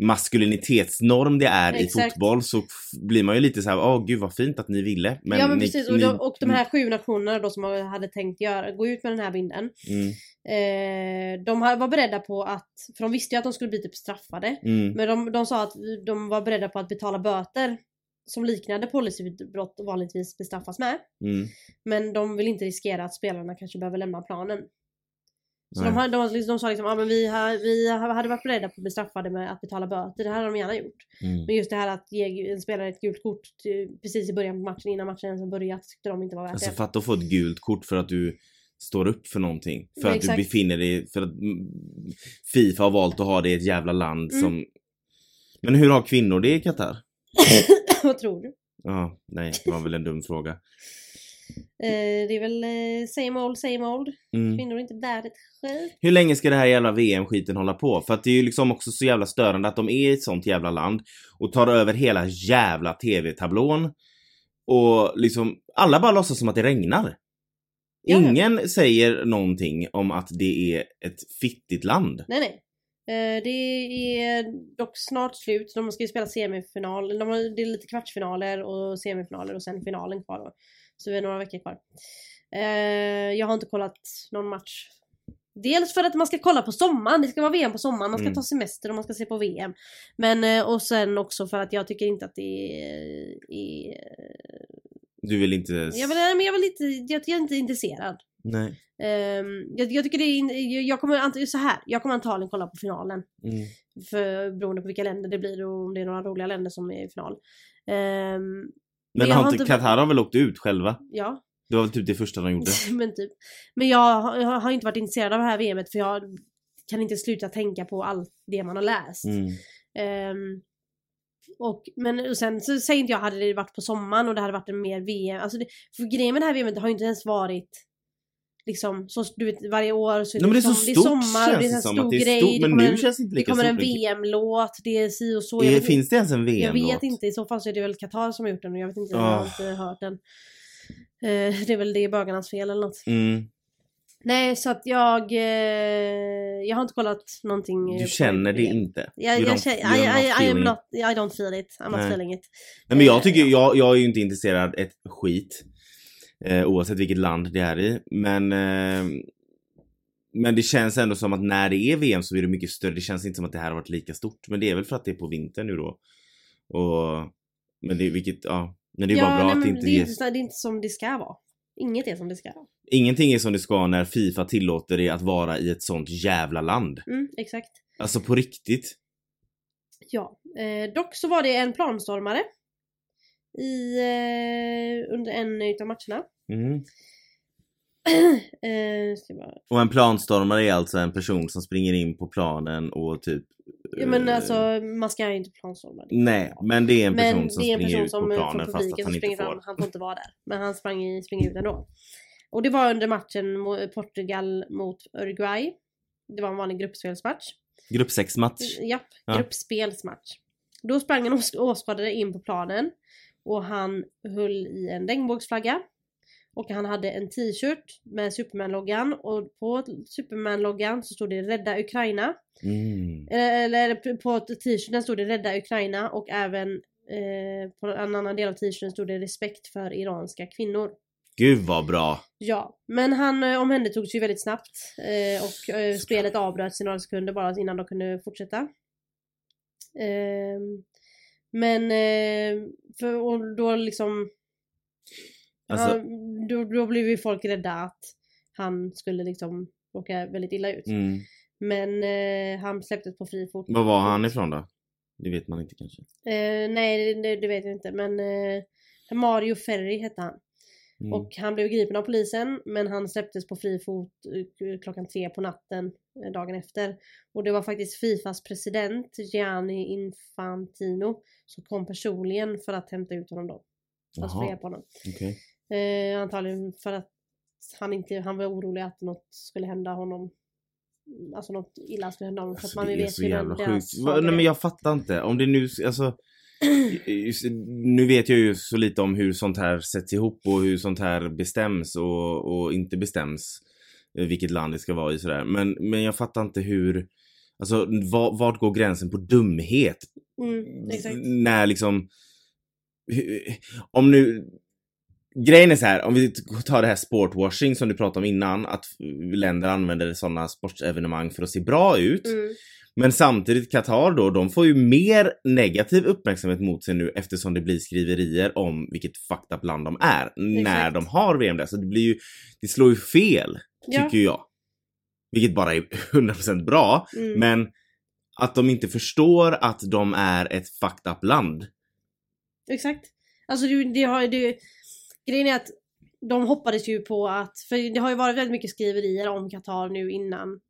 maskulinitetsnorm det är i Exakt. fotboll så blir man ju lite så här, åh gud vad fint att ni ville. Men ja men ni, precis. Och, ni, de, och de här sju nationerna då som hade tänkt göra, gå ut med den här binden. Mm, Eh, de var beredda på att, för de visste ju att de skulle bli typ straffade. mm, Men de, de sa att de var beredda på att betala böter som liknande policybrott vanligtvis bestraffas med. mm. Men de vill inte riskera att spelarna kanske behöver lämna planen. Så Nej. de, har- de, de sa liksom, ja men vi, har, vi hade varit beredda på att bli straffade med att betala böter, det här har de gärna gjort. Mm. Men just det här att ge en spelare ett gult kort till, precis i början på matchen, innan matchen ens har börjat, tyckte de inte var värt Alltså det. fatta att få ett gult kort för att du står upp för någonting. För Ja, att exakt. du befinner dig, för att Fifa har valt att ha det i ett jävla land Mm. som... Men hur har kvinnor det i Qatar? <coughs> Vad tror du? Ja, nej, det var väl en dum fråga. Eh, det är väl eh, same old, same old. Mm. Kvinnor är inte värda ett skit. Hur länge ska det här jävla VM-skiten hålla på? För att det är ju liksom också så jävla störande att de är i ett sånt jävla land och tar över hela jävla TV-tablån. Och liksom, alla bara låtsas som att det regnar. Ja. Ingen säger någonting om att det är ett fittigt land. Nej nej. Eh, det är dock snart slut. De ska ju spela semifinal. De har, det är lite kvartsfinaler och semifinaler och sen finalen kvar då. Så vi har några veckor kvar. Eh, jag har inte kollat någon match. Dels för att man ska kolla på sommaren, det ska vara VM på sommaren, man ska Mm. ta semester och man ska se på VM. Men eh, och sen också för att jag tycker inte att det är... är Du vill inte... jag, vill, men jag, vill inte, jag, jag är inte intresserad. Nej. Ehm, jag, jag tycker det är, in- jag, kommer antagligen så här. jag kommer antagligen kolla på finalen. Mm. För, beroende på vilka länder det blir och om det är några roliga länder som är i final. Ehm, Men jag har inte, Qatar har väl åkt ut själva? ja, Det var väl typ det första de gjorde. <laughs> men typ. Men jag, har- jag har inte varit intresserad av det här VMet för jag kan inte sluta tänka på allt det man har läst. Mm. Ehm, och, men och sen så säger inte jag hade det varit på sommaren och det hade varit en mer VM. Alltså det, för grejen med det här VMet det har ju inte ens varit liksom så du vet varje år så är Nej, men det är så som- stort det är sommar, det är det en stor det är grej. stort, det men kommer nu känns det inte det lika kommer en. VM-låt, det är si och så. Jag Är, vet, finns det ens en jag VM-låt? vet inte, i så fall så är det väl Qatar som har gjort den och jag vet inte, jag Ah. har inte hört den. Eh, det är väl det bögarnas fel eller något. Mm. Nej så att jag, eh, jag har inte kollat någonting. eh, Du känner det inte? Jag, jag känner, I, I, not not, don't feel it. I'm not Nej. feeling it. Nej, men jag Eh, tycker, ja. jag, jag är ju inte intresserad ett skit. Eh, oavsett vilket land det är i. Men eh, men det känns ändå som att när det är VM så är det mycket större. Det känns inte som att det här har varit lika stort. Men det är väl för att det är på vintern nu då. Och, men det, vilket, ja. Men det är ja, bara bra nej, att det inte det, är ges. det är inte som det ska vara. Inget är som det ska vara. Ingenting är som det ska när Fifa tillåter det att vara i ett sånt jävla land. Mm, exakt. Alltså på riktigt. Ja. Eh, dock så var det en planstormare. I, eh, under en utav matcherna. Mm. <clears throat> eh, bara... Och en planstormare är alltså en person som springer in på planen och typ... Ja men eh, alltså man ska ju inte planstorma. Nej, men det är en person Men som springer person ut på eh, planen fast att han inte får. fram. Han får inte vara där. Men han sprang i, springer ut ändå. Och det var under matchen Portugal mot Uruguay. Det var en vanlig gruppspelsmatch. Grupp 6 match. Japp, Ja. gruppspelsmatch. Då sprang en ås- åskådare in på planen och han höll i en regnbågsflagga. Och han hade en t-shirt med Superman-loggan och på Superman-loggan så stod det Rädda Ukraina. Mm. Eller på t-shirten stod det Rädda Ukraina och även eh, på en annan del av t-shirten stod det Respekt för iranska kvinnor. Gud vad bra. Ja, men han eh, omhändertogs ju väldigt snabbt eh, och eh, spelet avbröts i några sekunder bara innan de kunde fortsätta. Men eh, för, och då liksom Alltså, han, då, då blev ju folk rädda att han skulle liksom råka väldigt illa ut. mm. Men eh, han släpptes på fri fot. Var var han ifrån då? Det vet man inte kanske. Eh, nej, det, det vet jag inte men eh, Mario Ferri hette han. Mm. Och han blev gripen av polisen men han släpptes på fri fot eh, klockan tre på natten eh, dagen efter. Och det var faktiskt Fifas president Gianni Infantino som kom personligen för att hämta ut honom då. Alltså för att hjälpa honom. okej. Eh, antagligen för att han inte, han var orolig att något skulle hända honom. Alltså något illa skulle hända honom. Alltså, för att man det är vet så jävla sjukt. Nej men jag fattar inte. Om det nu, alltså. Nu vet jag ju så lite om hur sånt här sätts ihop och hur sånt här bestäms och, och inte bestäms. eh, Vilket land det ska vara i sådär. Men, men jag fattar inte hur, alltså var, vart går gränsen på dumhet? Mm. När liksom, om nu, grejen är så här, om vi tar det här sportwashing som du pratade om innan, att länder använder sådana sportevenemang för att se bra ut. Mm. Men samtidigt Qatar då, de får ju mer negativ uppmärksamhet mot sig nu eftersom det blir skriverier om vilket fucked up land de är när Exakt. de har VM där. Så det blir ju, det slår ju fel, Ja. tycker jag. Vilket bara är <laughs> 100% bra, Mm. men att de inte förstår att de är ett fucked up land. Exakt. Alltså det, det har det, Grejen är att de hoppades ju på att, för det har ju varit väldigt mycket skriverier om Qatar nu innan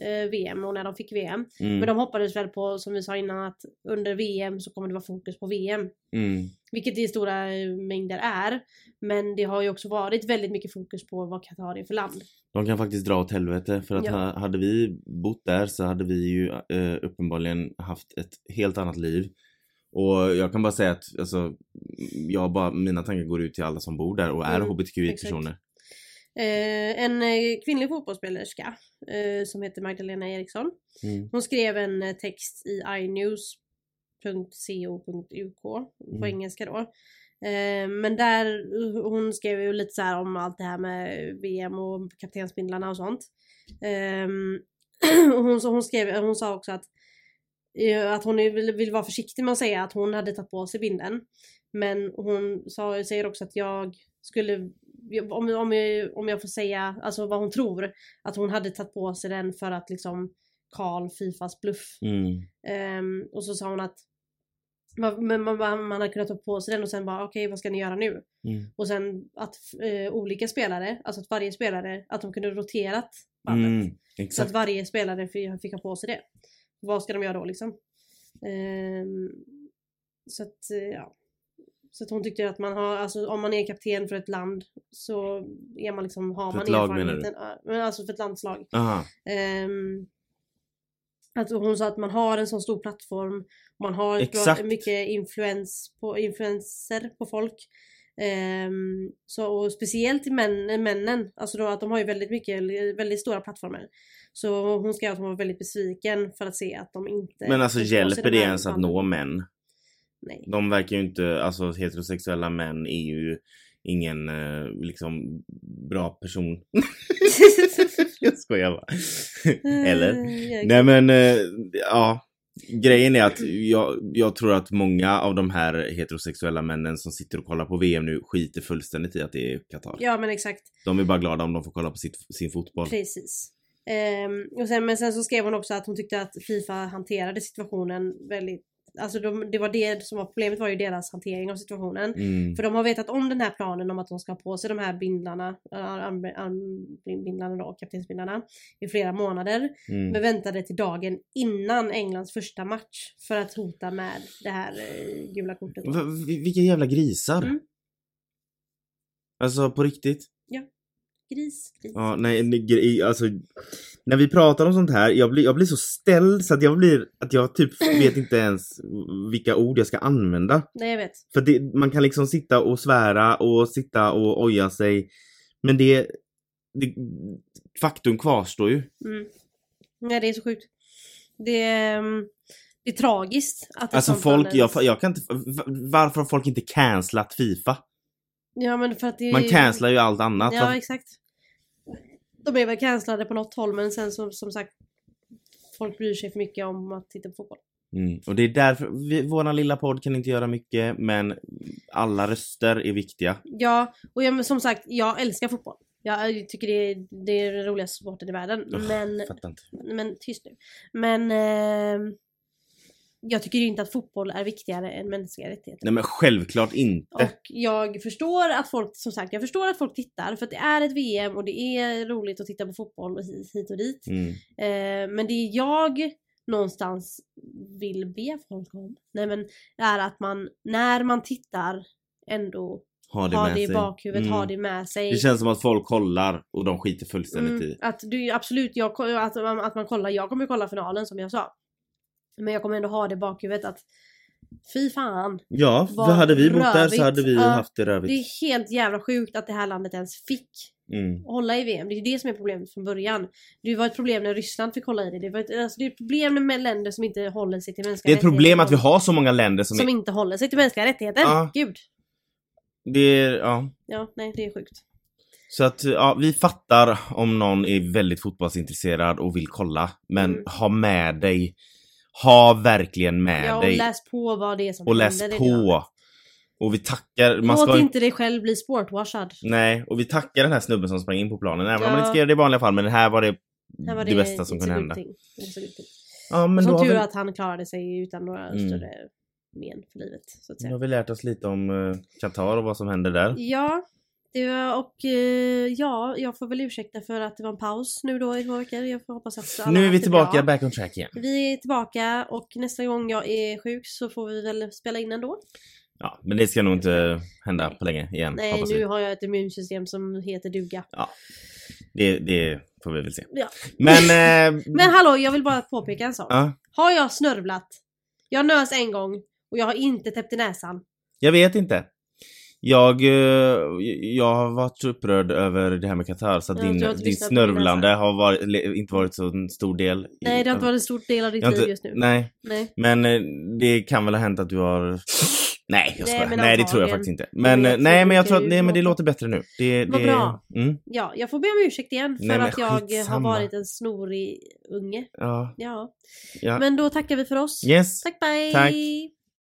eh, VM och när de fick VM. Mm. Men de hoppades väl på, som vi sa innan, att under VM så kommer det vara fokus på VM. Mm. Vilket det i stora eh, mängder är. Men det har ju också varit väldigt mycket fokus på vad Qatar är för land. De kan faktiskt dra åt helvete för att Ja. ha, hade vi bott där så hade vi ju eh, uppenbarligen haft ett helt annat liv. Och jag kan bara säga att alltså, jag bara, mina tankar går ut till alla som bor där och är Mm, hbtqi-personer. Eh, en eh, kvinnlig fotbollsspelerska eh, som heter Magdalena Eriksson. Mm. Hon skrev en eh, text i inews.co.uk på Mm. engelska då. Eh, men där, hon skrev ju lite så här om allt det här med VM och kaptensbindlarna och sånt. Ehm, <clears throat> hon, hon, skrev, hon sa också att, eh, att hon vill, vill vara försiktig med att säga att hon hade tagit på sig binden. Men hon sa, säger också att jag skulle, om, om, jag, om jag får säga alltså vad hon tror, att hon hade tagit på sig den för att liksom Karl Fifas bluff. Mm. Ehm, och så sa hon att man, man, man, man hade kunnat ta på sig den och sen bara okej vad ska ni göra nu? Mm. Och sen att eh, olika spelare, alltså att varje spelare, att de kunde roterat bandet. Mm. Så att varje spelare fick, fick ha på sig det. Vad ska de göra då liksom? Ehm, så att eh, ja. Så att hon tyckte att man har, alltså om man är kapten för ett land så är man liksom, har För man ett lag, menar du? erfarenheten. Ja, men Alltså för ett landslag. Aha. Ehm, att hon sa att man har en sån stor plattform, man har Exakt. mycket influens på, influenser på folk. Ehm, så, och speciellt män, männen, alltså då att de har ju väldigt mycket, väldigt stora plattformar. Så hon skrev att hon var väldigt besviken för att se att de inte... Men alltså hjälper det ens att nå män? Nej. De verkar ju inte, alltså heterosexuella män är ju ingen eh, liksom bra person. <laughs> jag skojar bara. Eller? Eh, Nej men, eh, ja. Grejen är att jag, jag tror att många av de här heterosexuella männen som sitter och kollar på VM nu skiter fullständigt i att det är Qatar. Ja men exakt. De är bara glada om de får kolla på sitt, sin fotboll. Precis. Ehm, och sen, men sen så skrev hon också att hon tyckte att Fifa hanterade situationen väldigt Alltså de, det var det som var problemet var ju deras hantering av situationen. Mm. För de har vetat om den här planen om att de ska ha på sig de här bindlarna, äh, arm- armbindlarna då, kaptensbindlarna, i flera månader. Mm. Men väntade till dagen innan Englands första match för att hota med det här eh, gula kortet. vi- vilka jävla grisar. Mm. Alltså på riktigt. Gris, gris. Ja, nej, nej, alltså när vi pratar om sånt här, jag blir, jag blir så ställd så att jag blir, att jag typ vet inte ens vilka ord jag ska använda. Nej jag vet. För det, man kan liksom sitta och svära och sitta och oja sig. Men det, det faktum kvarstår ju. Mm. Nej det är så sjukt. Det är, mm, det är tragiskt att ett Alltså folk, jag, jag kan inte, varför har folk inte cancelat Fifa? Ja men för att det Man cancelar ju allt annat. Ja exakt. De är väl cancellade på något håll men sen som, som sagt Folk bryr sig för mycket om att titta på fotboll. Mm. Och det är därför, vi, våran lilla podd kan inte göra mycket men alla röster är viktiga. Ja, och jag, som sagt, jag älskar fotboll. Jag tycker det är, det är den roligaste sporten i världen. Ugh, Men, men tyst nu. Men eh, jag tycker ju inte att fotboll är viktigare än mänskliga rättigheter. Nej men självklart inte. Och jag förstår att folk, som sagt, jag förstår att folk tittar för att det är ett VM och det är roligt att titta på fotboll och hit och dit. Mm. Eh, men det jag någonstans vill be folk om, nej men, är att man när man tittar ändå Ha det ha det i bakhuvudet, Mm. ha det med sig. Det känns som att folk kollar och de skiter fullständigt Mm, i. att du, absolut, jag, att, att man kollar, jag kommer kolla finalen som jag sa. Men jag kommer ändå ha det i bakhuvudet att fy fan. Ja, för Vad hade vi bott där så hade vi Ja, haft det Det rövigt. är helt jävla sjukt att det här landet ens fick Mm. hålla i VM. Det är det som är problemet från början. Det var ett problem när Ryssland fick hålla i det. Det, var ett, alltså det är ett problem med länder som inte håller sig till Det mänskliga är ett problem rättigheter. att vi har så många länder som, Som är... inte håller sig till mänskliga rättigheter. Ja. Gud. Det är, ja. Ja, nej det är sjukt. Så att ja, vi fattar om någon är väldigt fotbollsintresserad och vill kolla. Men Mm. ha med dig, ha verkligen med Ja, och dig. läs på vad det är som och läs händer det på. Och vi tackar, man Låt ska inte dig själv bli sportwashad. Nej, och vi tackar den här snubben som sprang in på planen. Även om Ja. man inte ska göra det i vanliga fall, men det här var det, Här var det, bästa som kunde hända. Ja, men Som tur vi, att han klarade sig utan några Mm. större men för livet. Så att säga. har vi lärt oss lite om eh, Qatar och vad som händer där. Ja, det var, och eh, ja, jag får väl ursäkta för att det var en paus nu då i två veckor. Jag får hoppas att alla Nu är vi tillbaka bra. back on track igen. Vi är tillbaka och nästa gång jag är sjuk så får vi väl spela in ändå. Ja, men det ska nog inte hända på länge igen. Nej, nu vi. har jag ett immunsystem som heter duga. Det, det får vi väl se. Ja. Men... <laughs> Eh, Men hallå, jag vill bara påpeka en sak. ja, Har jag snörvlat? Jag nös en gång och jag har inte täppt i näsan. jag vet inte. Jag, eh, jag har varit upprörd över det här med Qatar så att din, har din snörvlande har varit, inte varit så en stor del. Nej, det har inte varit en stor del av ditt har liv just nu. Nej, Nej. men eh, det kan väl ha hänt att du har... Nej, jag Nej, skojar. men Nej, det tror jag faktiskt inte. Men eh, nej, men jag tror att nej, men det låter bättre nu. Det, Vad det, bra. Mm, Ja, jag får be om ursäkt igen för Nej, att jag har skitsamma. varit en snorig unge. ja, Ja. ja. Men då tackar vi för oss. Yes. Tack, bye! Tack.